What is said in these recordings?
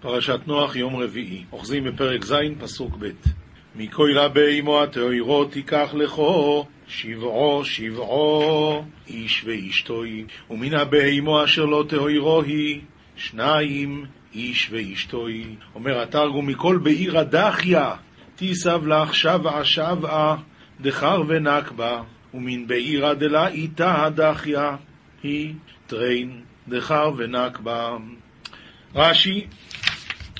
פרשת נוח, יום רביעי. אוחזים בפרק ז', פסוק ב'. מכוילה באמו התאירו תיקח לכו, שבעו שבעו, איש ואשתוי. ומן הבהמו אשר לא תאירו היא, שניים, איש ואשתוי. אומר התרגום, מכל בעיר הדחיה, תיסב לך שבעה שבעה, דחר ונקבה, ומן בעירא דלה איתה הדחיה, היא טריין, דחר ונקבה. רש"י,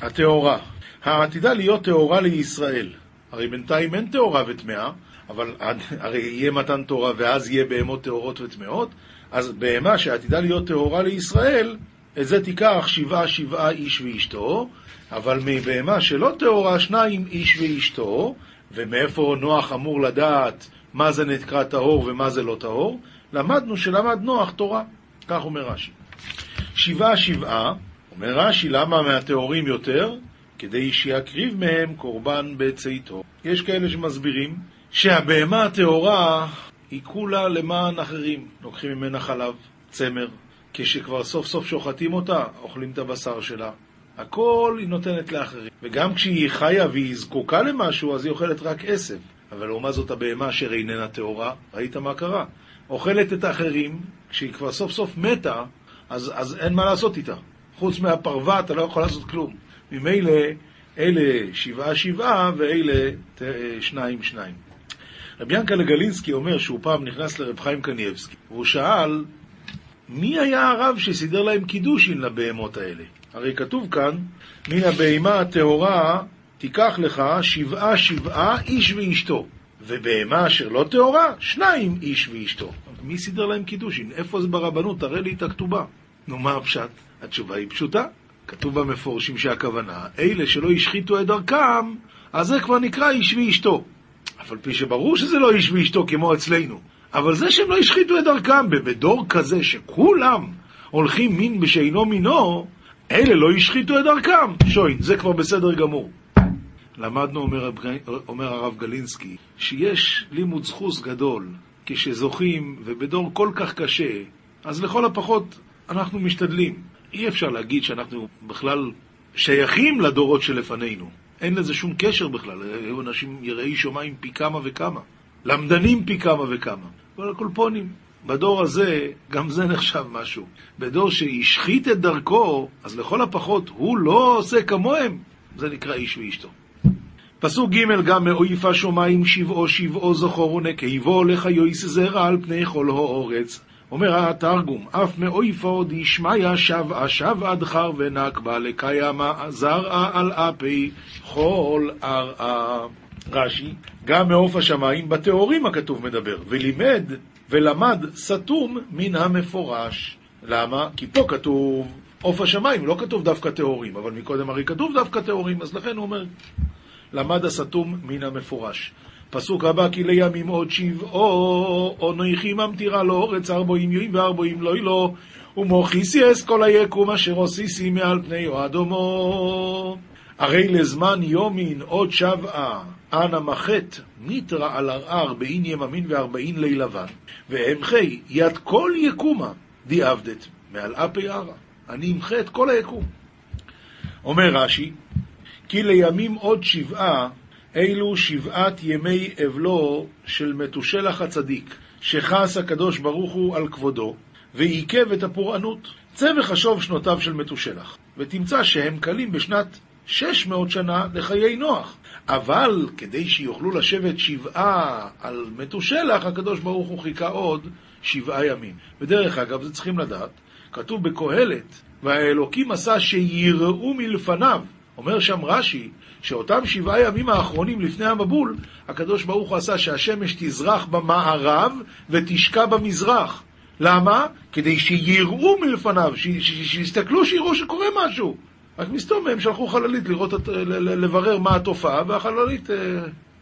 הטהורה. העתידה להיות טהורה לישראל. הרי בינתיים אין טהורה וטמאה, אבל הרי יהיה מתן תורה ואז יהיה בהמות טהורות וטמאות, אז בהמה שעתידה להיות טהורה לישראל, את זה תיקח שבעה שבעה איש ואשתו, אבל מבהמה שלא טהורה שניים איש ואשתו, ומאיפה נוח אמור לדעת מה זה נקרא טהור ומה זה לא טהור? למדנו שלמד נוח תורה, כך אומר רש"י. שבעה שבעה אומר רש"י, למה מהטהורים יותר? כדי שיקריב מהם קורבן בצאתו. יש כאלה שמסבירים שהבהמה הטהורה היא כולה למען אחרים. לוקחים ממנה חלב, צמר, כשכבר סוף סוף שוחטים אותה, אוכלים את הבשר שלה. הכל היא נותנת לאחרים. וגם כשהיא חיה והיא זקוקה למשהו, אז היא אוכלת רק עשב. אבל לעומת זאת הבהמה אשר איננה טהורה, ראית מה קרה? אוכלת את האחרים, כשהיא כבר סוף סוף מתה, אז, אז אין מה לעשות איתה. חוץ מהפרווה אתה לא יכול לעשות כלום. ממילא אלה שבעה שבעה ואלה שניים שניים. רבי ינקלה גלינסקי אומר שהוא פעם נכנס לרב חיים קניאבסקי והוא שאל מי היה הרב שסידר להם קידושין לבהמות האלה? הרי כתוב כאן מן הבהמה הטהורה תיקח לך שבעה שבעה איש ואשתו ובהמה אשר לא טהורה שניים איש ואשתו. מי סידר להם קידושין? איפה זה ברבנות? תראה לי את הכתובה. נו מה הפשט? התשובה היא פשוטה. כתוב במפורשים שהכוונה, אלה שלא השחיתו את דרכם, אז זה כבר נקרא איש ואשתו. אף על פי שברור שזה לא איש ואשתו כמו אצלנו. אבל זה שהם לא השחיתו את דרכם, בדור כזה שכולם הולכים מין בשאינו מינו, אלה לא השחיתו את דרכם. שוין, זה כבר בסדר גמור. למדנו, אומר, אומר הרב גלינסקי, שיש לימוד זכוס גדול כשזוכים, ובדור כל כך קשה, אז לכל הפחות אנחנו משתדלים. אי אפשר להגיד שאנחנו בכלל שייכים לדורות שלפנינו. אין לזה שום קשר בכלל. היו אנשים יראי שמיים פי כמה וכמה. למדנים פי כמה וכמה. אבל הקולפונים. בדור הזה, גם זה נחשב משהו. בדור שהשחית את דרכו, אז לכל הפחות הוא לא עושה כמוהם. זה נקרא איש ואשתו. פסוק ג' גם מאויף השמיים שבעו שבעו זכור ונקייבו לך יויס זרע על פני כל האורץ. אומר התרגום, אף מאויפו דשמיא שבעה שבעה דחר ונקבה לקיימה זרעה על אפי כל ארעה. רש"י, גם מעוף השמיים בטהורים הכתוב מדבר, ולימד ולמד סתום מן המפורש. למה? כי פה כתוב עוף השמיים, לא כתוב דווקא טהורים, אבל מקודם הרי כתוב דווקא טהורים, אז לכן הוא אומר, למד הסתום מן המפורש. פסוק הבא, כי לימים עוד שבעו, או נויכי ממטירה לאורץ ארבעים יועים וארבעים לא לא, ומוכיסיאס כל היקום אשר עוסיסי מעל פני אוהדומו. הרי לזמן יומין עוד שבעה, אנא מחט, מיתרא על ערער באין יממין וארבעין לי לבן, ואמחי יד כל יקומה דיעבדת, מעל אפי ערא. אני אמחה את כל היקום. אומר רש"י, כי לימים עוד שבעה אלו שבעת ימי אבלו של מתושלח הצדיק, שחס הקדוש ברוך הוא על כבודו, ועיכב את הפורענות. צא וחשוב שנותיו של מתושלח, ותמצא שהם קלים בשנת שש מאות שנה לחיי נוח. אבל כדי שיוכלו לשבת שבעה על מתושלח, הקדוש ברוך הוא חיכה עוד שבעה ימים. ודרך אגב, זה צריכים לדעת, כתוב בקהלת, והאלוקים עשה שיראו מלפניו. אומר שם רש"י, שאותם שבעה ימים האחרונים לפני המבול, הקדוש ברוך הוא עשה שהשמש תזרח במערב ותשקע במזרח. למה? כדי שיראו מלפניו, שיסתכלו, שיראו שקורה משהו. רק מסתום הם שלחו חללית לראות, לברר מה התופעה, והחללית אה,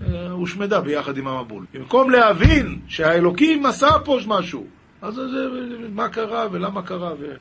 אה, הושמדה ביחד עם המבול. במקום להבין שהאלוקים עשה פה משהו, אז זה, מה קרה ולמה קרה ו...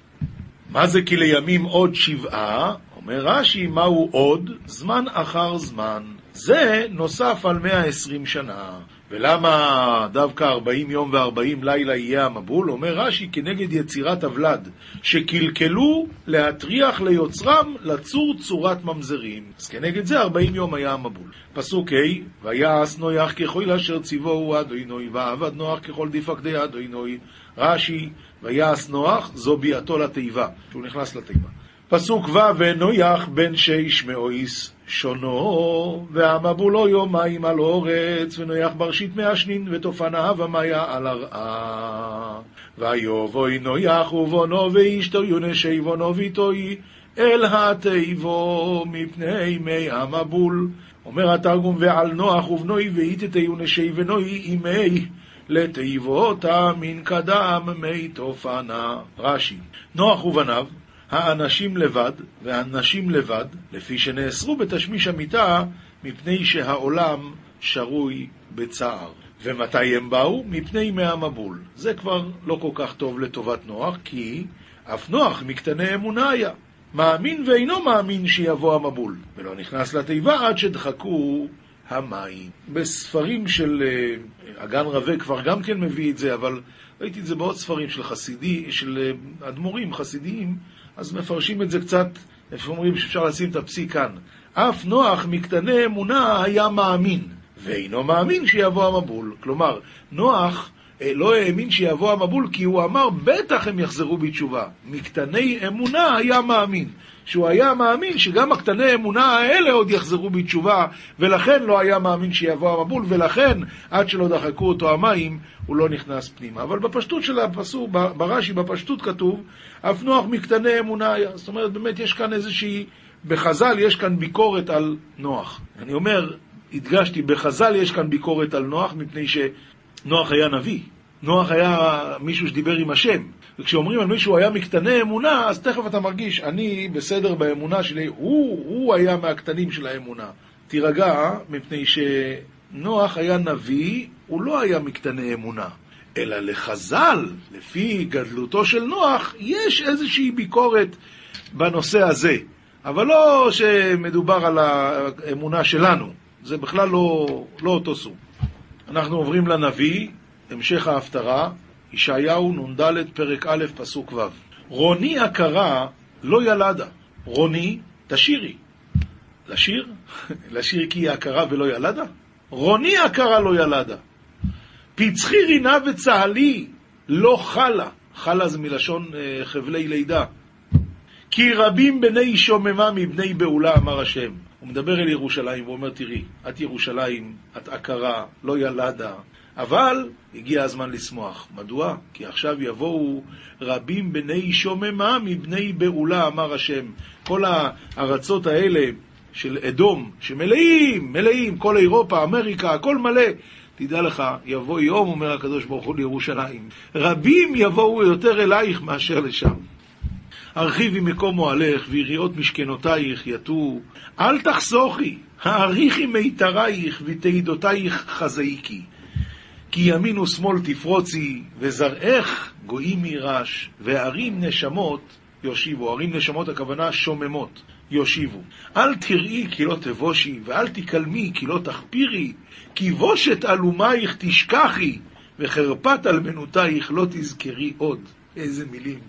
מה זה כי לימים עוד שבעה? אומר רש"י, מהו עוד? זמן אחר זמן. זה נוסף על 120 שנה. ולמה דווקא 40 יום ו-40 לילה יהיה המבול? אומר רש"י, כנגד יצירת הוולד, שקלקלו להטריח ליוצרם לצור צורת ממזרים. אז כנגד זה 40 יום היה המבול. פסוק ה' ויעש נויח ככל אשר ציווהו אדוני, ועבד נוח ככל דפקדי אדוני. רש"י, ויעש נוח, זו ביאתו לתיבה, שהוא נכנס לתיבה. פסוק ו' ונויח בן שיש מאויס שונו, והמבולו יומיים על אורץ, ונויח בראשית מעשנין, ותופניו המיה על הרעה. ויובוי נויח ובונו ואשתו יונשי בונו ויטוי אל התיבו מפני מי המבול. אומר התרגום ועל נוח ובנוי ואיתתיו נשי ונוי אימי לתיבותה מן קדם מי תופנה. רש"י נוח ובניו האנשים לבד והנשים לבד, לפי שנאסרו בתשמיש המיטה, מפני שהעולם שרוי בצער. ומתי הם באו? מפני מי המבול. זה כבר לא כל כך טוב לטובת נוח, כי אף נוח מקטני אמונה היה. מאמין ואינו מאמין שיבוא המבול, ולא נכנס לתיבה עד שדחקו המים. בספרים של uh, אגן רווה כבר גם כן מביא את זה, אבל ראיתי את זה בעוד ספרים של חסידי, של uh, אדמו"רים חסידיים, אז מפרשים את זה קצת, איפה אומרים שאפשר לשים את הפסיק כאן. אף נוח מקטני אמונה היה מאמין, ואינו מאמין שיבוא המבול. כלומר, נוח לא האמין שיבוא המבול כי הוא אמר בטח הם יחזרו בתשובה. מקטני אמונה היה מאמין. שהוא היה מאמין שגם הקטני אמונה האלה עוד יחזרו בתשובה, ולכן לא היה מאמין שיבוא המבול, ולכן עד שלא דחקו אותו המים, הוא לא נכנס פנימה. אבל בפשטות של הפסוק, ברש"י, בפשטות כתוב, אף נוח מקטני אמונה היה. זאת אומרת, באמת יש כאן איזושהי, בחז"ל יש כאן ביקורת על נוח. אני אומר, הדגשתי, בחז"ל יש כאן ביקורת על נוח, מפני שנוח היה נביא. נוח היה מישהו שדיבר עם השם. וכשאומרים על מישהו היה מקטני אמונה, אז תכף אתה מרגיש, אני בסדר באמונה שלי, הוא, הוא היה מהקטנים של האמונה. תירגע, מפני שנוח היה נביא, הוא לא היה מקטני אמונה. אלא לחז"ל, לפי גדלותו של נוח, יש איזושהי ביקורת בנושא הזה. אבל לא שמדובר על האמונה שלנו, זה בכלל לא, לא אותו סוג. אנחנו עוברים לנביא, המשך ההפטרה, ישעיהו נ"ד פרק א' פסוק ו' רוני עקרה לא ילדה. רוני, תשירי. לשיר? לשיר כי היא עקרה ולא ילדה? רוני עקרה לא ילדה. פצחי רינה וצהלי לא חלה. חלה זה מלשון uh, חבלי לידה. כי רבים בני שוממה מבני בעולה, אמר השם. הוא מדבר אל ירושלים ואומר, תראי, את ירושלים, את עקרה, לא ילדה, אבל הגיע הזמן לשמוח. מדוע? כי עכשיו יבואו רבים בני שוממה מבני בעולה, אמר השם. כל הארצות האלה של אדום, שמלאים, מלאים, כל אירופה, אמריקה, הכל מלא. תדע לך, יבוא יום, אומר הקדוש ברוך הוא לירושלים, רבים יבואו יותר אלייך מאשר לשם. הרחיבי מקום אוהלך, ויריעות משכנותייך יטו. אל תחסוכי, האריכי מיתרייך, ותעידותייך חזאיקי. כי ימין ושמאל תפרוצי, וזרעך גויים יירש, וערים נשמות יושיבו. ערים נשמות הכוונה שוממות, יושיבו. אל תראי כי לא תבושי, ואל תקלמי כי לא תחפירי, כי בושת אלומייך תשכחי, וחרפת אלמנותייך לא תזכרי עוד. איזה מילים.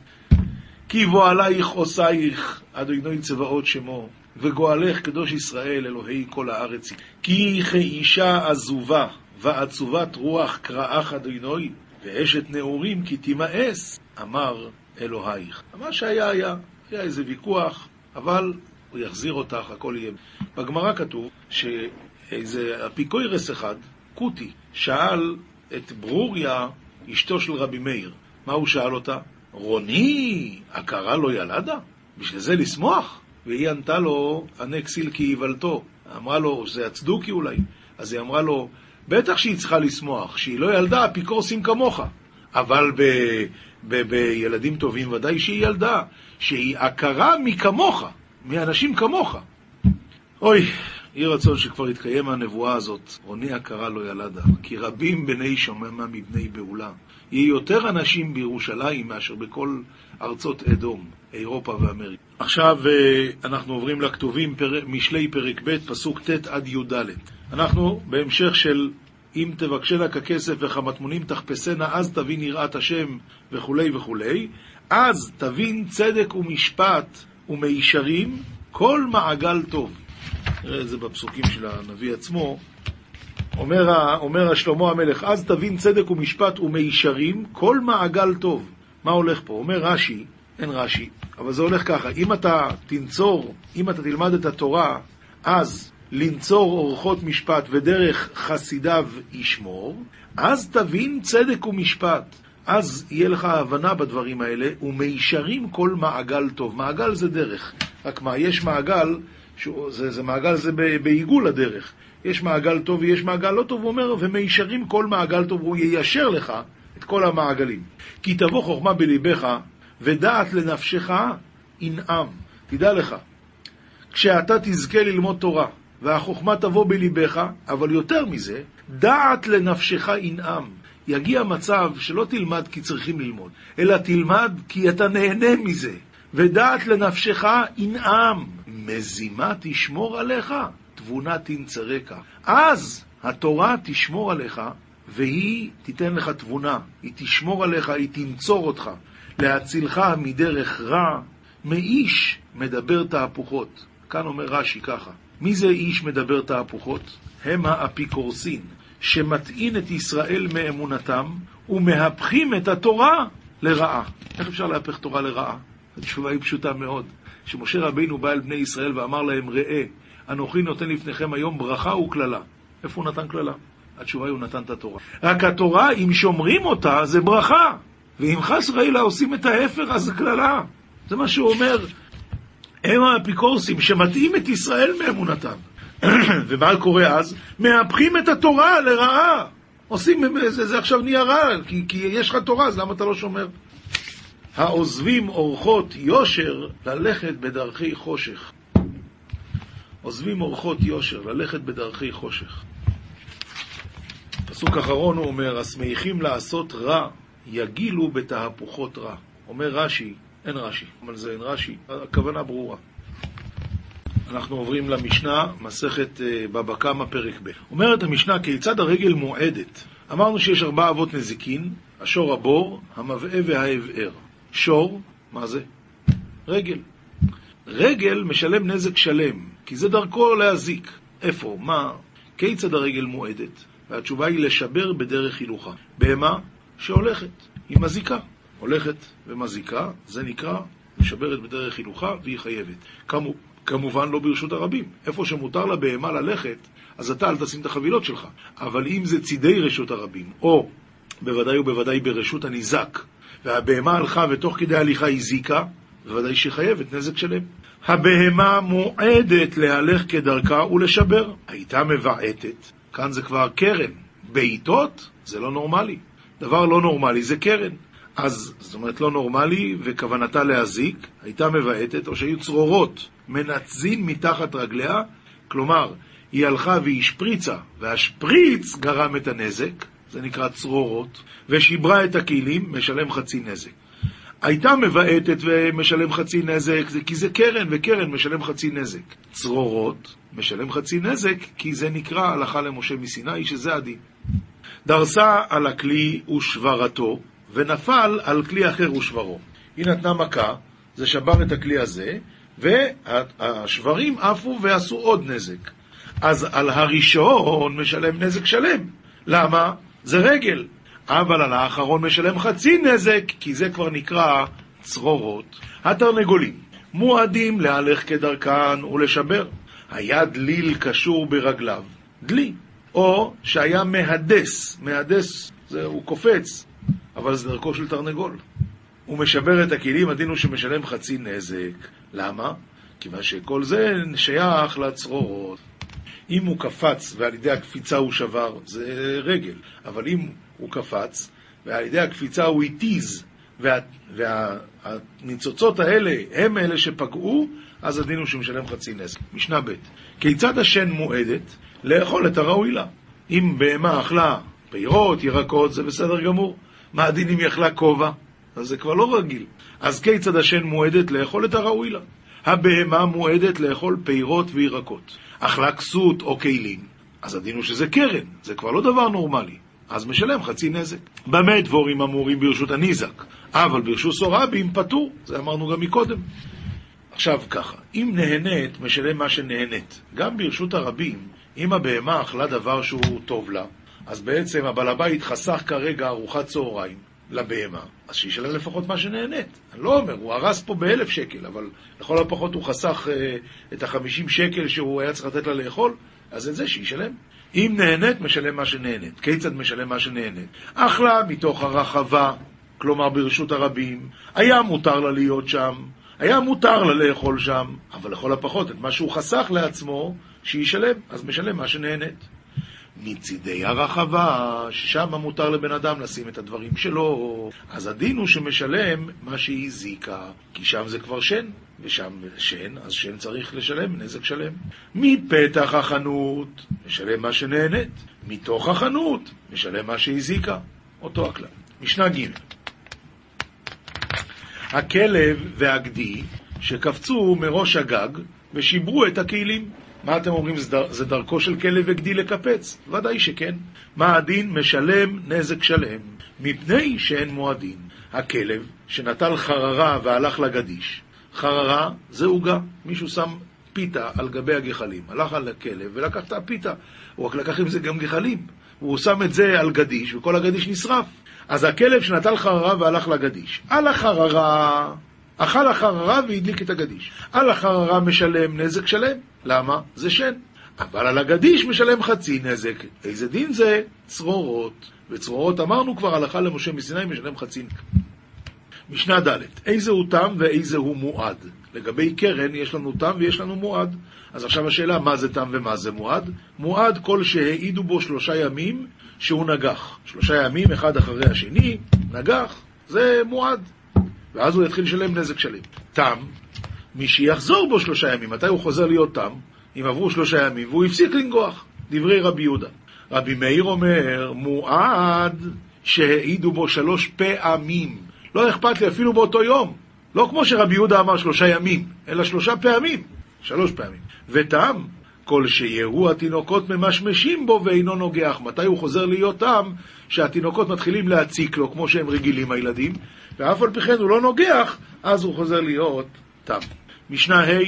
כי בועלייך עושייך, אדוני צבאות שמו, וגואלך קדוש ישראל, אלוהי כל הארץ. כי כאישה עזובה, ועצובת רוח קראך אדינוי, ואשת נעורים כי תימאס, אמר אלוהיך. מה שהיה היה, היה איזה ויכוח, אבל הוא יחזיר אותך, הכל יהיה. בגמרא כתוב שאיזה אפיקוירס אחד, קוטי, שאל את ברוריה, אשתו של רבי מאיר. מה הוא שאל אותה? רוני, הכרה לא ילדה? בשביל זה לשמוח? והיא ענתה לו, ענה כסיל כי יבלתו. אמרה לו, זה הצדוקי אולי. אז היא אמרה לו, בטח שהיא צריכה לשמוח, שהיא לא ילדה, אפיקורסים כמוך. אבל ב, ב, בילדים טובים ודאי שהיא ילדה, שהיא עקרה מכמוך, מאנשים כמוך. אוי, יהי רצון שכבר יתקיים הנבואה הזאת, עוני עקרה לא ילדה, כי רבים בני שוממה מבני בעולה. יהיו יותר אנשים בירושלים מאשר בכל ארצות אדום, אירופה ואמריקה. עכשיו אה, אנחנו עוברים לכתובים. משלי פרק ב', פסוק ט' עד י"ד. אנחנו בהמשך של אם תבקשנה ככסף וכמטמונים תחפשנה, אז תבין יראת השם וכולי וכולי, אז תבין צדק ומשפט ומישרים כל מעגל טוב. נראה את זה בפסוקים של הנביא עצמו. אומר, אומר שלמה המלך, אז תבין צדק ומשפט ומישרים כל מעגל טוב. מה הולך פה? אומר רש"י, אין רש"י, אבל זה הולך ככה, אם אתה תנצור, אם אתה תלמד את התורה, אז לנצור אורחות משפט ודרך חסידיו ישמור, אז תבין צדק ומשפט. אז יהיה לך הבנה בדברים האלה, ומישרים כל מעגל טוב. מעגל זה דרך. רק מה, יש מעגל, זה, זה מעגל זה בעיגול הדרך. יש מעגל טוב ויש מעגל לא טוב, הוא אומר, ומישרים כל מעגל טוב, הוא יישר לך את כל המעגלים. כי תבוא חוכמה בליבך, ודעת לנפשך ינעם. תדע לך, כשאתה תזכה ללמוד תורה, והחוכמה תבוא בליבך, אבל יותר מזה, דעת לנפשך ינעם. יגיע מצב שלא תלמד כי צריכים ללמוד, אלא תלמד כי אתה נהנה מזה. ודעת לנפשך ינעם, מזימה תשמור עליך, תבונה תנצרק. אז התורה תשמור עליך, והיא תיתן לך תבונה, היא תשמור עליך, היא תנצור אותך, להצילך מדרך רע, מאיש מדבר תהפוכות. כאן אומר רש"י ככה, מי זה איש מדבר תהפוכות? הם האפיקורסין, שמטעין את ישראל מאמונתם ומהפכים את התורה לרעה. איך אפשר להפך תורה לרעה? התשובה היא פשוטה מאוד. שמשה רבינו בא אל בני ישראל ואמר להם, ראה, אנוכי נותן לפניכם היום ברכה וקללה. איפה הוא נתן קללה? התשובה היא, הוא נתן את התורה. רק התורה, אם שומרים אותה, זה ברכה. ואם חס וחלילה עושים את ההפך, אז קללה. זה מה שהוא אומר. הם האפיקורסים שמטעים את ישראל מאמונתם. ומה קורה אז? מהפכים את התורה לרעה. עושים, זה, זה עכשיו נהיה רע, כי, כי יש לך תורה, אז למה אתה לא שומר? העוזבים אורחות יושר ללכת בדרכי חושך. עוזבים אורחות יושר, ללכת בדרכי חושך. פסוק אחרון הוא אומר, השמחים לעשות רע, יגילו בתהפוכות רע. אומר רש"י, אין רש"י, אבל זה אין רש"י, הכוונה ברורה. אנחנו עוברים למשנה, מסכת אה, בבא קמא פרק ב'. אומרת המשנה, כיצד הרגל מועדת? אמרנו שיש ארבע אבות נזיקין, השור הבור, המבעה והאבער. שור, מה זה? רגל. רגל משלם נזק שלם, כי זה דרכו להזיק. איפה? מה? כיצד הרגל מועדת? והתשובה היא לשבר בדרך הילוכה. בהמה שהולכת, היא מזיקה. הולכת ומזיקה, זה נקרא משברת בדרך הילוכה והיא חייבת. כמו, כמובן לא ברשות הרבים. איפה שמותר לבהמה ללכת, אז אתה אל תשים את החבילות שלך. אבל אם זה צידי רשות הרבים, או בוודאי ובוודאי ברשות הניזק, והבהמה הלכה ותוך כדי הליכה הזיקה, בוודאי שהיא חייבת נזק שלם. הבהמה מועדת להלך כדרכה ולשבר. הייתה מבעטת, כאן זה כבר קרן. בעיטות זה לא נורמלי. דבר לא נורמלי זה קרן. אז, זאת אומרת, לא נורמלי, וכוונתה להזיק, הייתה מבעטת, או שהיו צרורות מנצזין מתחת רגליה, כלומר, היא הלכה והיא שפריצה, והשפריץ גרם את הנזק, זה נקרא צרורות, ושיברה את הכלים, משלם חצי נזק. הייתה מבעטת ומשלם חצי נזק, כי זה קרן, וקרן משלם חצי נזק. צרורות, משלם חצי נזק, כי זה נקרא הלכה למשה מסיני, שזה הדין. דרסה על הכלי ושברתו, ונפל על כלי אחר ושברו. היא נתנה מכה, זה שבר את הכלי הזה, והשברים עפו ועשו עוד נזק. אז על הראשון משלם נזק שלם. למה? זה רגל. אבל על האחרון משלם חצי נזק, כי זה כבר נקרא צרורות. התרנגולים מועדים להלך כדרכן ולשבר. היה דליל קשור ברגליו, דלי, או שהיה מהדס, מהדס, זה, הוא קופץ, אבל זה דרכו של תרנגול. הוא משבר את הכלים, הדין הוא שמשלם חצי נזק. למה? כיוון שכל זה שייך לצרורות. אם הוא קפץ ועל ידי הקפיצה הוא שבר, זה רגל. אבל אם הוא קפץ ועל ידי הקפיצה הוא התיז, והניצוצות וה, האלה הם אלה שפגעו, אז הדין הוא שמשלם חצי נזק. משנה ב' כיצד השן מועדת? לאכול את הראוי לה. אם בהמה אכלה פירות, ירקות, זה בסדר גמור. מה הדין אם היא אכלה כובע? אז זה כבר לא רגיל. אז כיצד השן מועדת? לאכול את הראוי לה. הבהמה מועדת לאכול פירות וירקות. אכלה כסות או כלים, אז הדין הוא שזה קרן, זה כבר לא דבר נורמלי. אז משלם חצי נזק. במה דבורים אמורים ברשות הניזק? אבל ברשות סורבים פטור, זה אמרנו גם מקודם. עכשיו ככה, אם נהנית, משלם מה שנהנית. גם ברשות הרבים, אם הבהמה אכלה דבר שהוא טוב לה, אז בעצם הבעל הבית חסך כרגע ארוחת צהריים לבהמה, אז שישלם לפחות מה שנהנית. אני לא אומר, הוא הרס פה באלף שקל, אבל לכל הפחות הוא חסך אה, את החמישים שקל שהוא היה צריך לתת לה לאכול, אז את זה שישלם. אם נהנית, משלם מה שנהנית. כיצד משלם מה שנהנית? אכלה מתוך הרחבה, כלומר ברשות הרבים, היה מותר לה להיות שם, היה מותר לה לאכול שם, אבל לכל הפחות את מה שהוא חסך לעצמו, שישלם, אז משלם מה שנהנית. מצידי הרחבה, ששם מותר לבן אדם לשים את הדברים שלו, אז הדין הוא שמשלם מה שהיא זיקה, כי שם זה כבר שן, ושם שן, אז שן צריך לשלם נזק שלם. מפתח החנות, משלם מה שנהנית, מתוך החנות, משלם מה שהזיקה. אותו הכלל. משנה ג' הכלב והגדי שקפצו מראש הגג ושיברו את הכלים. מה אתם אומרים, זה דרכו של כלב וגדי לקפץ? ודאי שכן. מה הדין? משלם נזק שלם, מפני שאין מועדין. הכלב שנטל חררה והלך לגדיש, חררה זה עוגה, מישהו שם פיתה על גבי הגחלים, הלך על הכלב ולקח את הפיתה, הוא רק לקח עם זה גם גחלים, הוא שם את זה על גדיש וכל הגדיש נשרף. אז הכלב שנטל חררה והלך לגדיש, על החררה אכל החררה והדליק את הגדיש. על החררה משלם נזק שלם. למה? זה שן. אבל על הגדיש משלם חצי נזק. איזה דין זה? צרורות. וצרורות אמרנו כבר, הלכה למשה מסיני משלם חצי נזק. משנה ד' איזה הוא תם ואיזה הוא מועד. לגבי קרן יש לנו תם ויש לנו מועד. אז עכשיו השאלה, מה זה תם ומה זה מועד? מועד כל שהעידו בו שלושה ימים שהוא נגח. שלושה ימים, אחד אחרי השני, נגח, זה מועד. ואז הוא יתחיל לשלם נזק שלם. תם, מי שיחזור בו שלושה ימים, מתי הוא חוזר להיות תם? אם עברו שלושה ימים והוא הפסיק לנגוח. דברי רבי יהודה. רבי מאיר אומר, מועד שהעידו בו שלוש פעמים. לא אכפת לי אפילו באותו יום. לא כמו שרבי יהודה אמר שלושה ימים, אלא שלושה פעמים. שלוש פעמים. ותם, כל שיראו התינוקות ממשמשים בו ואינו נוגח. מתי הוא חוזר להיות תם? שהתינוקות מתחילים להציק לו, כמו שהם רגילים הילדים, ואף על פי כן הוא לא נוגח, אז הוא חוזר להיות תם. משנה ה'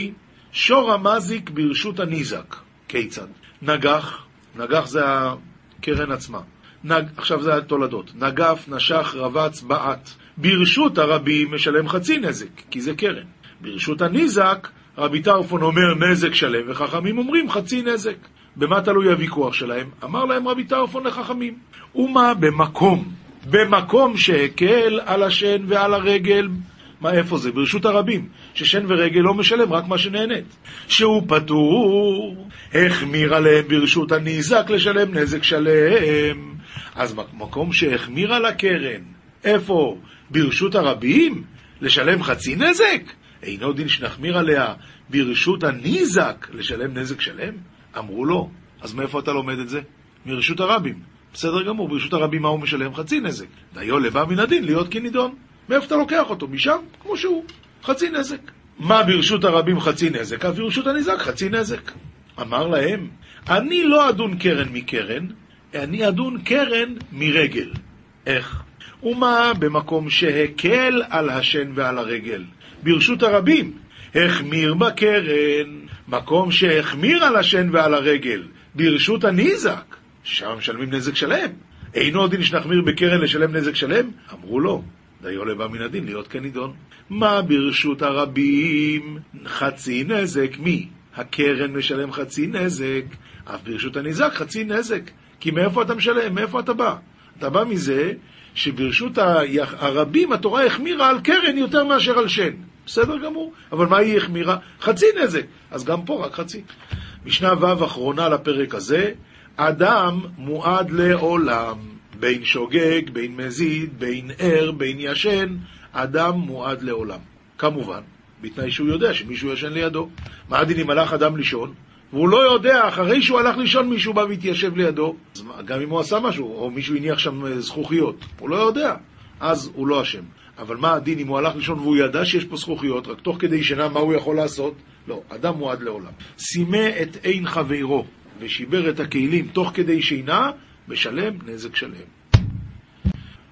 שור המזיק ברשות הניזק. כיצד? נגח, נגח זה הקרן עצמה. נג, עכשיו זה התולדות. נגף, נשך, רבץ, בעט. ברשות הרבים משלם חצי נזק, כי זה קרן. ברשות הניזק, רבי טרפון אומר נזק שלם, וחכמים אומרים חצי נזק. במה תלוי הוויכוח שלהם? אמר להם רבי טרפון לחכמים, ומה במקום במקום שהקל על השן ועל הרגל, מה, איפה זה? ברשות הרבים, ששן ורגל לא משלם, רק מה שנהנית. שהוא פטור, החמיר עליהם ברשות הניזק לשלם נזק שלם. אז מקום שהחמיר על הקרן, איפה? ברשות הרבים? לשלם חצי נזק? אינו דין שנחמיר עליה ברשות הניזק לשלם נזק שלם? אמרו לו, אז מאיפה אתה לומד את זה? מרשות הרבים. בסדר גמור, ברשות הרבים מה הוא משלם? חצי נזק. דיו לבא מן הדין להיות כנידון. מאיפה אתה לוקח אותו? משם, כמו שהוא. חצי נזק. מה ברשות הרבים חצי נזק? אז ברשות הניזק חצי נזק. אמר להם, אני לא אדון קרן מקרן, אני אדון קרן מרגל. איך? ומה במקום שהקל על השן ועל הרגל? ברשות הרבים, החמיר בקרן, מקום שהחמיר על השן ועל הרגל, ברשות הניזק. ששם משלמים נזק שלם. אינו דין שנחמיר בקרן לשלם נזק שלם? אמרו לו, דיו לבא מן הדין להיות כנידון. מה ברשות הרבים? חצי נזק. מי? הקרן משלם חצי נזק, אף ברשות הניזק חצי נזק. כי מאיפה אתה משלם? מאיפה אתה בא? אתה בא מזה שברשות הרבים התורה החמירה על קרן יותר מאשר על שן. בסדר גמור, אבל מה היא החמירה? חצי נזק. אז גם פה רק חצי. משנה ו' אחרונה לפרק הזה, אדם מועד לעולם, בין שוגג, בין מזיד, בין ער, בין ישן, אדם מועד לעולם. כמובן, בתנאי שהוא יודע שמישהו ישן לידו. מה הדין אם הלך אדם לישון, והוא לא יודע, אחרי שהוא הלך לישון מישהו בא והתיישב לידו, גם אם הוא עשה משהו, או מישהו הניח שם אה, זכוכיות, הוא לא יודע, אז הוא לא אשם. אבל מה הדין אם הוא הלך לישון והוא ידע שיש פה זכוכיות, רק תוך כדי שינה מה הוא יכול לעשות? לא, אדם מועד לעולם. סימא את עין חברו, ושיבר את הכלים תוך כדי שינה, משלם נזק שלם.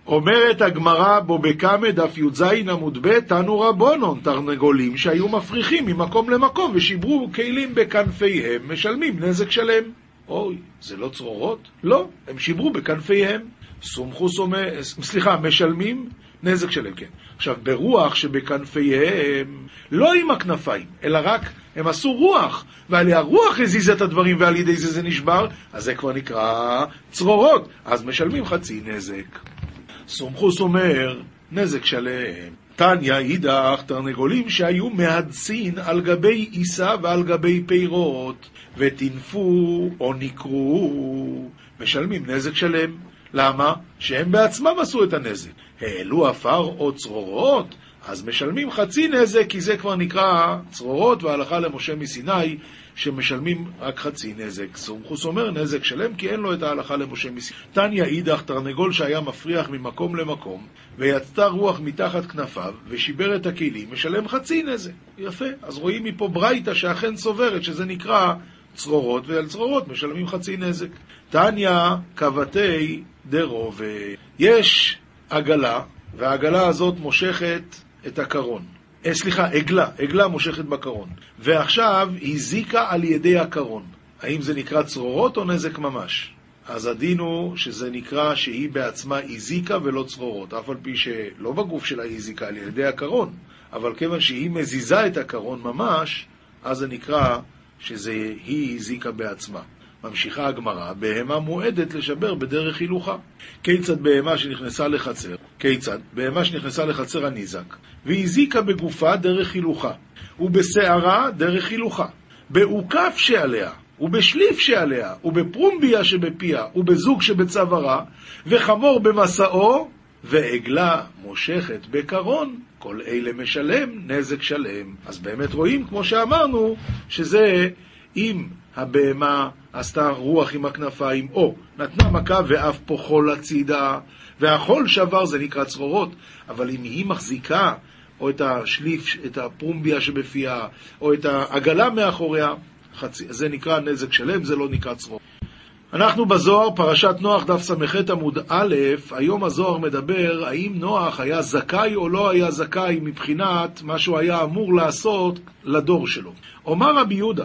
אומרת הגמרא בו בקמא דף י"ז עמוד ב' תנו רבונון תרנגולים שהיו מפריחים ממקום למקום ושיברו כלים בכנפיהם משלמים נזק שלם. אוי, זה לא צרורות? לא, הם שיברו בכנפיהם. סומכו סומא, סליחה, משלמים נזק שלהם, כן. עכשיו, ברוח שבכנפיהם, לא עם הכנפיים, אלא רק הם עשו רוח, ועל הרוח הזיזה את הדברים ועל ידי זה זה נשבר, אז זה כבר נקרא צרורות, אז משלמים חצי נזק. סומכוס אומר, נזק שלם. תניא אידך, תרנגולים שהיו מהדסין על גבי עיסה ועל גבי פירות, וטינפו או נקרו, משלמים נזק שלם. למה? שהם בעצמם עשו את הנזק. העלו עפר או צרורות, אז משלמים חצי נזק, כי זה כבר נקרא צרורות, והלכה למשה מסיני, שמשלמים רק חצי נזק. סומכוס אומר נזק שלם, כי אין לו את ההלכה למשה מסיני. תניא אידך, תרנגול שהיה מפריח ממקום למקום, ויצתה רוח מתחת כנפיו, ושיבר את הכלים, משלם חצי נזק. יפה. אז רואים מפה ברייתא שאכן סוברת, שזה נקרא צרורות, ועל צרורות משלמים חצי נזק. תניא קבתי דרובה. יש עגלה, והעגלה הזאת מושכת את הקרון. אה, סליחה, עגלה, עגלה מושכת בקרון. ועכשיו הזיקה על ידי הקרון. האם זה נקרא צרורות או נזק ממש? אז הדין הוא שזה נקרא שהיא בעצמה הזיקה ולא צרורות, אף על פי שלא בגוף שלה היא הזיקה על ידי הקרון, אבל כיוון שהיא מזיזה את הקרון ממש, אז זה נקרא שזה היא הזיקה בעצמה. ממשיכה הגמרא, בהמה מועדת לשבר בדרך הילוכה. כיצד בהמה שנכנסה לחצר, כיצד? בהמה שנכנסה לחצר הניזק, והזיקה בגופה דרך הילוכה, ובשערה דרך הילוכה, בעוקף שעליה, ובשליף שעליה, ובפרומביה שבפיה, ובזוג שבצווארה, וחמור במסעו, ועגלה מושכת בקרון, כל אלה משלם נזק שלם. אז באמת רואים, כמו שאמרנו, שזה אם הבהמה עשתה רוח עם הכנפיים, או נתנה מכה ואף פה חול הצידה, והחול שבר זה נקרא צרורות, אבל אם היא מחזיקה או את השליף, את הפרומביה שבפיה, או את העגלה מאחוריה, חצי, זה נקרא נזק שלם, זה לא נקרא צרורות. אנחנו בזוהר, פרשת נוח, דף ס"ח עמוד א', היום הזוהר מדבר האם נוח היה זכאי או לא היה זכאי מבחינת מה שהוא היה אמור לעשות לדור שלו. אומר רבי יהודה,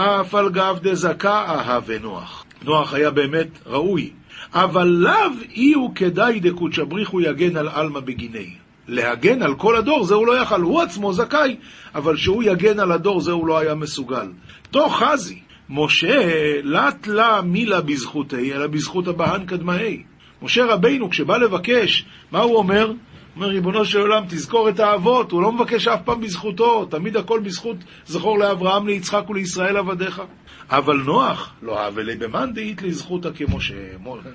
אף על גב דזכה אהבה נוח. נוח היה באמת ראוי, אבל לאו אי הוא כדאי דקודשא בריחו יגן על עלמא בגיני. להגן על כל הדור, זה הוא לא יכל, הוא עצמו זכאי, אבל שהוא יגן על הדור, זה הוא לא היה מסוגל. תוך חזי, משה לת לה מילה בזכותי, אלא בזכות הבהן קדמאי. משה רבינו, כשבא לבקש, מה הוא אומר? אומר, ריבונו של עולם, תזכור את האבות, הוא לא מבקש אף פעם בזכותו, תמיד הכל בזכות זכור לאברהם, ליצחק ולישראל עבדיך. אבל נוח, לא אבלי במאן דאית לזכותא כמשה.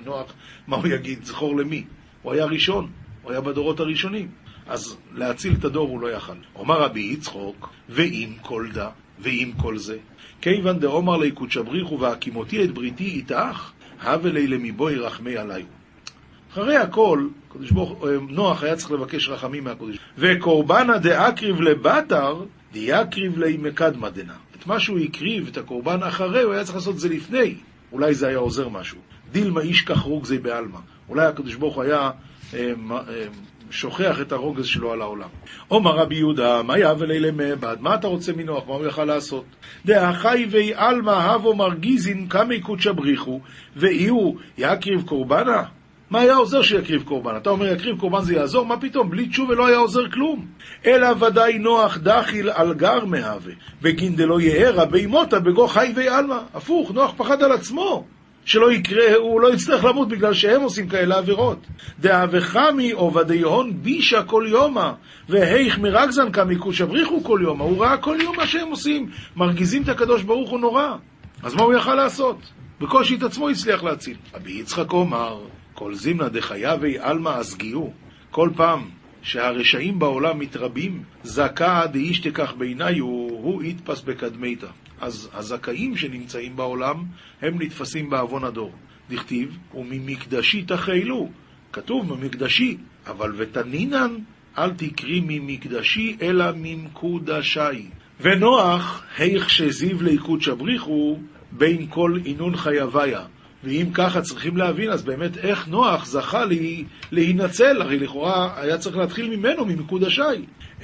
נוח, מה הוא יגיד? זכור למי? הוא היה ראשון, הוא היה בדורות הראשונים. אז להציל את הדור הוא לא יכל. אומר רבי יצחוק, ועם כל דה, ועם כל זה, כיוון דאמר לי קודשא בריחו והקימותי את בריתי איתך, הווה לי למבואי רחמי עליו. אחרי הכל, ברוך, אה, נוח היה צריך לבקש רחמים מהקודש. וקורבנא דאקריב לבטר, דיאקריב לי מקדמא דנא. את מה שהוא הקריב, את הקורבן אחרי, הוא היה צריך לעשות את זה לפני. אולי זה היה עוזר משהו. דילמה איש כך רוגזי בעלמא. אולי הקדוש ברוך היה אה, אה, שוכח את הרוגז שלו על העולם. עומר רבי יהודה, מה יהווה לילה מעבד? מה אתה רוצה מנוח? מה הוא יכל לעשות? דאחי וי עלמא הבו מרגיזין קמי קודשא בריחו, ואי הוא יקריב קורבנה? מה היה עוזר שיקריב קורבן? אתה אומר יקריב קורבן זה יעזור? מה פתאום? בלי תשובה לא היה עוזר כלום. אלא ודאי נוח דחיל על גר מהווה, בגין דלא יארה בימותה בגו חי ויעלמה. הפוך, נוח פחד על עצמו. שלא יקרה, הוא לא יצטרך למות בגלל שהם עושים כאלה עבירות. דאבחמי עובדי הון בישה כל יומא, והיך מרגזן קמי כוש אבריחו כל יומא. הוא ראה כל יום מה שהם עושים, מרגיזים את הקדוש ברוך הוא נורא. אז מה הוא יכל לעשות? בקושי את עצמו הצליח להציל. רבי יצחק אומר, כל זימנה דחייבי עלמא הסגיהו. כל פעם שהרשעים בעולם מתרבים, זכה דאיש תקח בעיניי הוא יתפס בקדמיתא. אז הזכאים שנמצאים בעולם, הם נתפסים בעוון הדור. דכתיב, וממקדשי תחילו. כתוב ממקדשי, אבל ותנינן, אל תקרי ממקדשי, אלא ממקודשי. ונוח, היך שזיו ליקוד שבריחו, בין כל אינון חייביה. ואם ככה צריכים להבין, אז באמת איך נוח זכה לי להינצל, הרי לכאורה היה צריך להתחיל ממנו, ממיקוד השי.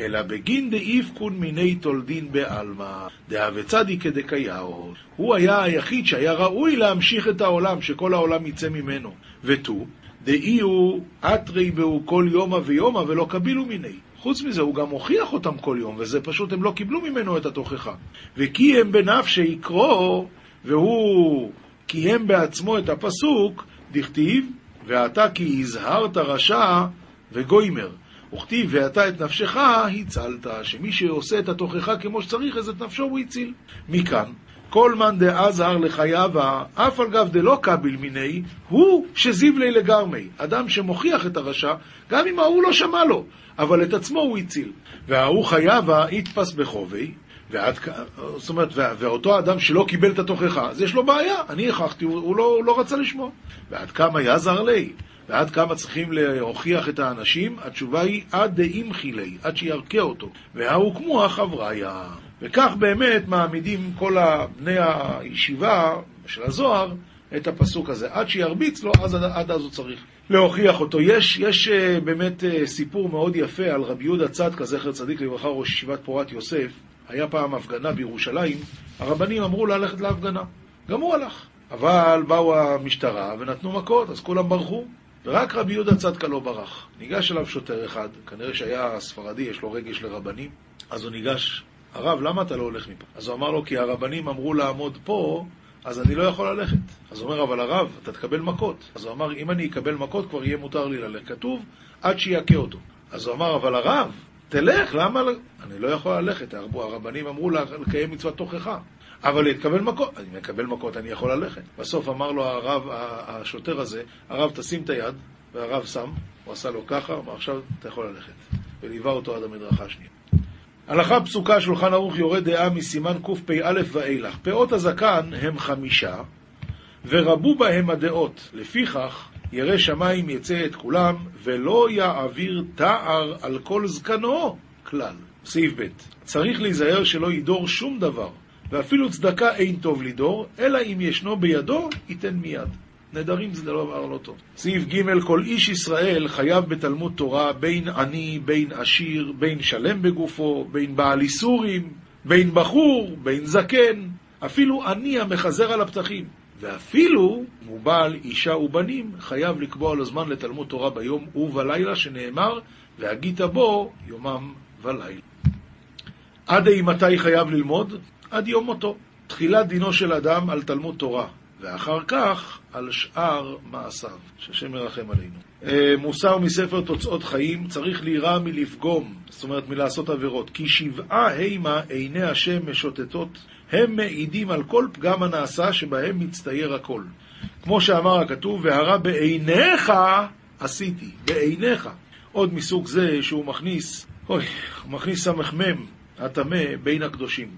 אלא בגין דאיפקון מיני תולדין בעלמא, דהווה צדיקא דקייהו. הוא היה היחיד שהיה ראוי להמשיך את העולם, שכל העולם יצא ממנו. ותו, דאי הוא אתרי בהו כל יומא ויומא ולא קבילו מיני. חוץ מזה, הוא גם הוכיח אותם כל יום, וזה פשוט, הם לא קיבלו ממנו את התוכחה. וכי הם בנפשי יקרו, והוא קיים בעצמו את הפסוק, דכתיב, ואתה כי הזהרת רשע וגוימר. וכתיב, ואתה את נפשך הצלת, שמי שעושה את התוכחה כמו שצריך, אז את נפשו הוא הציל. מכאן, כל מאן דעזר לחייו, אף על גב דלא קביל מיני, הוא שזיב לי לגרמי. אדם שמוכיח את הרשע, גם אם ההוא לא שמע לו, אבל את עצמו הוא הציל. וההוא חייבה יתפס בחובי, ועד, זאת אומרת, ואותו אדם שלא קיבל את התוכחה, אז יש לו בעיה. אני הכרחתי, הוא, הוא, לא, הוא לא רצה לשמוע. ועד כמה יעזר לי? ועד כמה צריכים להוכיח את האנשים? התשובה היא עד דאימחי לי, עד שירקה אותו. וההוא כמו החבריה. וכך באמת מעמידים כל בני הישיבה של הזוהר את הפסוק הזה. עד שירביץ לו, אז עד אז הוא צריך להוכיח אותו. יש, יש אה, באמת אה, סיפור מאוד יפה על רבי יהודה צדקה, זכר צדיק לברכה, ראש ישיבת פורת יוסף. היה פעם הפגנה בירושלים, הרבנים אמרו ללכת להפגנה. גם הוא הלך. אבל באו המשטרה ונתנו מכות, אז כולם ברחו. ורק רבי יהודה צדקה לא ברח. ניגש אליו שוטר אחד, כנראה שהיה ספרדי, יש לו רגש לרבנים, אז הוא ניגש, הרב, למה אתה לא הולך מפה? אז הוא אמר לו, כי הרבנים אמרו לעמוד פה, אז אני לא יכול ללכת. אז הוא אומר, אבל הרב, אתה תקבל מכות. אז הוא אמר, אם אני אקבל מכות, כבר יהיה מותר לי ללכת. כתוב, עד שיכה אותו. אז הוא אמר, אבל הרב, תלך, למה? אני לא יכול ללכת, הרבנים אמרו לקיים מצוות תוכחה. אבל להתקבל מכות, אני מקבל מכות, אני יכול ללכת. בסוף אמר לו הרב, השוטר הזה, הרב תשים את היד, והרב שם, הוא עשה לו ככה, אמר עכשיו אתה יכול ללכת. וליווה אותו עד המדרכה השנייה. הלכה פסוקה, שולחן ערוך יורד דעה מסימן קפ"א ואילך. פאות הזקן הם חמישה, ורבו בהם הדעות. לפיכך, ירא שמיים יצא את כולם, ולא יעביר תער על כל זקנו כלל. סעיף ב' צריך להיזהר שלא ידור שום דבר, ואפילו צדקה אין טוב לדור, אלא אם ישנו בידו, ייתן מיד. נדרים זה דבר לא טוב. סעיף ג' כל איש ישראל חייב בתלמוד תורה בין עני, בין עשיר, בין שלם בגופו, בין בעל איסורים, בין בחור, בין זקן, אפילו עני המחזר על הפתחים. ואפילו מובעל אישה ובנים חייב לקבוע לו זמן לתלמוד תורה ביום ובלילה, שנאמר, והגית בו יומם ולילה. עד אימתי חייב ללמוד? עד יום מותו. תחילת דינו של אדם על תלמוד תורה, ואחר כך על שאר מעשיו, שהשם ירחם עלינו. אה, מוסר מספר תוצאות חיים, צריך להירא מלפגום, זאת אומרת מלעשות עבירות, כי שבעה הימה עיני השם משוטטות, הם מעידים על כל פגם הנעשה שבהם מצטייר הכל. כמו שאמר הכתוב, והרע בעיניך עשיתי, בעיניך. עוד מסוג זה שהוא מכניס, אוי, מכניס סמ"ם, הטמא, בין הקדושים.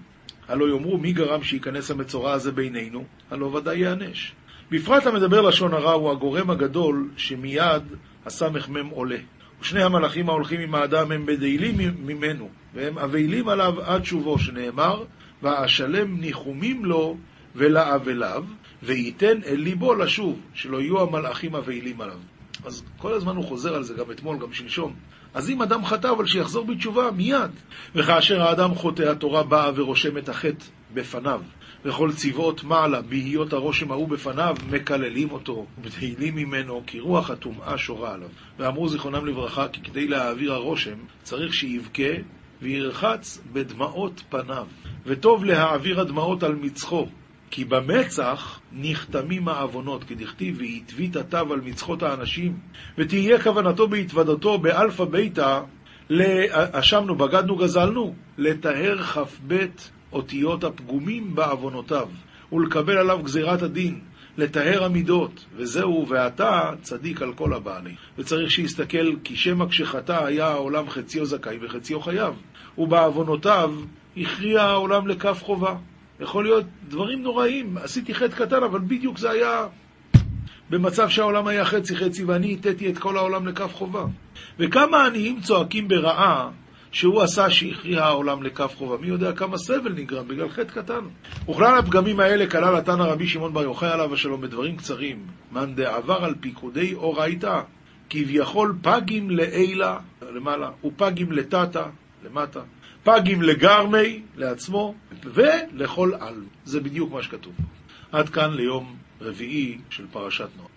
הלא יאמרו מי גרם שייכנס המצורע הזה בינינו, הלא ודאי ייענש. בפרט המדבר לשון הרע הוא הגורם הגדול שמיד הסמ"ם עולה. ושני המלאכים ההולכים עם האדם הם בדיילים ממנו, והם אבלים עליו עד שובו, שנאמר, ואשלם ניחומים לו ולאבליו, וייתן אל ליבו לשוב, שלא יהיו המלאכים אבלים עליו. אז כל הזמן הוא חוזר על זה, גם אתמול, גם שלשום. אז אם אדם חטא, אבל שיחזור בתשובה מיד. וכאשר האדם חוטא, התורה באה ורושמת החטא בפניו. וכל צבאות מעלה, בהיות הרושם ההוא בפניו, מקללים אותו, ובדהילים ממנו, כי רוח הטומאה שורה עליו. ואמרו זיכרונם לברכה, כי כדי להעביר הרושם, צריך שיבכה וירחץ בדמעות פניו. וטוב להעביר הדמעות על מצחו, כי במצח נחתמים העוונות, כדכתיב, והתווית התו על מצחות האנשים, ותהיה כוונתו בהתוודתו באלפא ביתא, אשמנו, בגדנו, גזלנו, לטהר כ"ב אותיות הפגומים בעוונותיו, ולקבל עליו גזירת הדין, לטהר המידות, וזהו, ואתה צדיק על כל הבעלי. וצריך שיסתכל, כי שמא כשחטא היה העולם חציו זכאי וחציו חייב, ובעוונותיו הכריע העולם לכף חובה. יכול להיות דברים נוראים, עשיתי חטא קטן, אבל בדיוק זה היה במצב שהעולם היה חצי חצי, ואני הטאתי את כל העולם לכף חובה. וכמה עניים צועקים ברעה, שהוא עשה שהכריע העולם לכף חובה. מי יודע כמה סבל נגרם בגלל חטא קטן. וכלל הפגמים האלה כלל התנא רבי שמעון בר יוחאי עליו השלום בדברים קצרים. מאן דעבר על פיקודי אורייתא, כביכול פגים לעילה, למעלה, ופגים לטאטא, למטה, פגים לגרמי, לעצמו, ולכל על. זה בדיוק מה שכתוב. עד כאן ליום רביעי של פרשת נוח.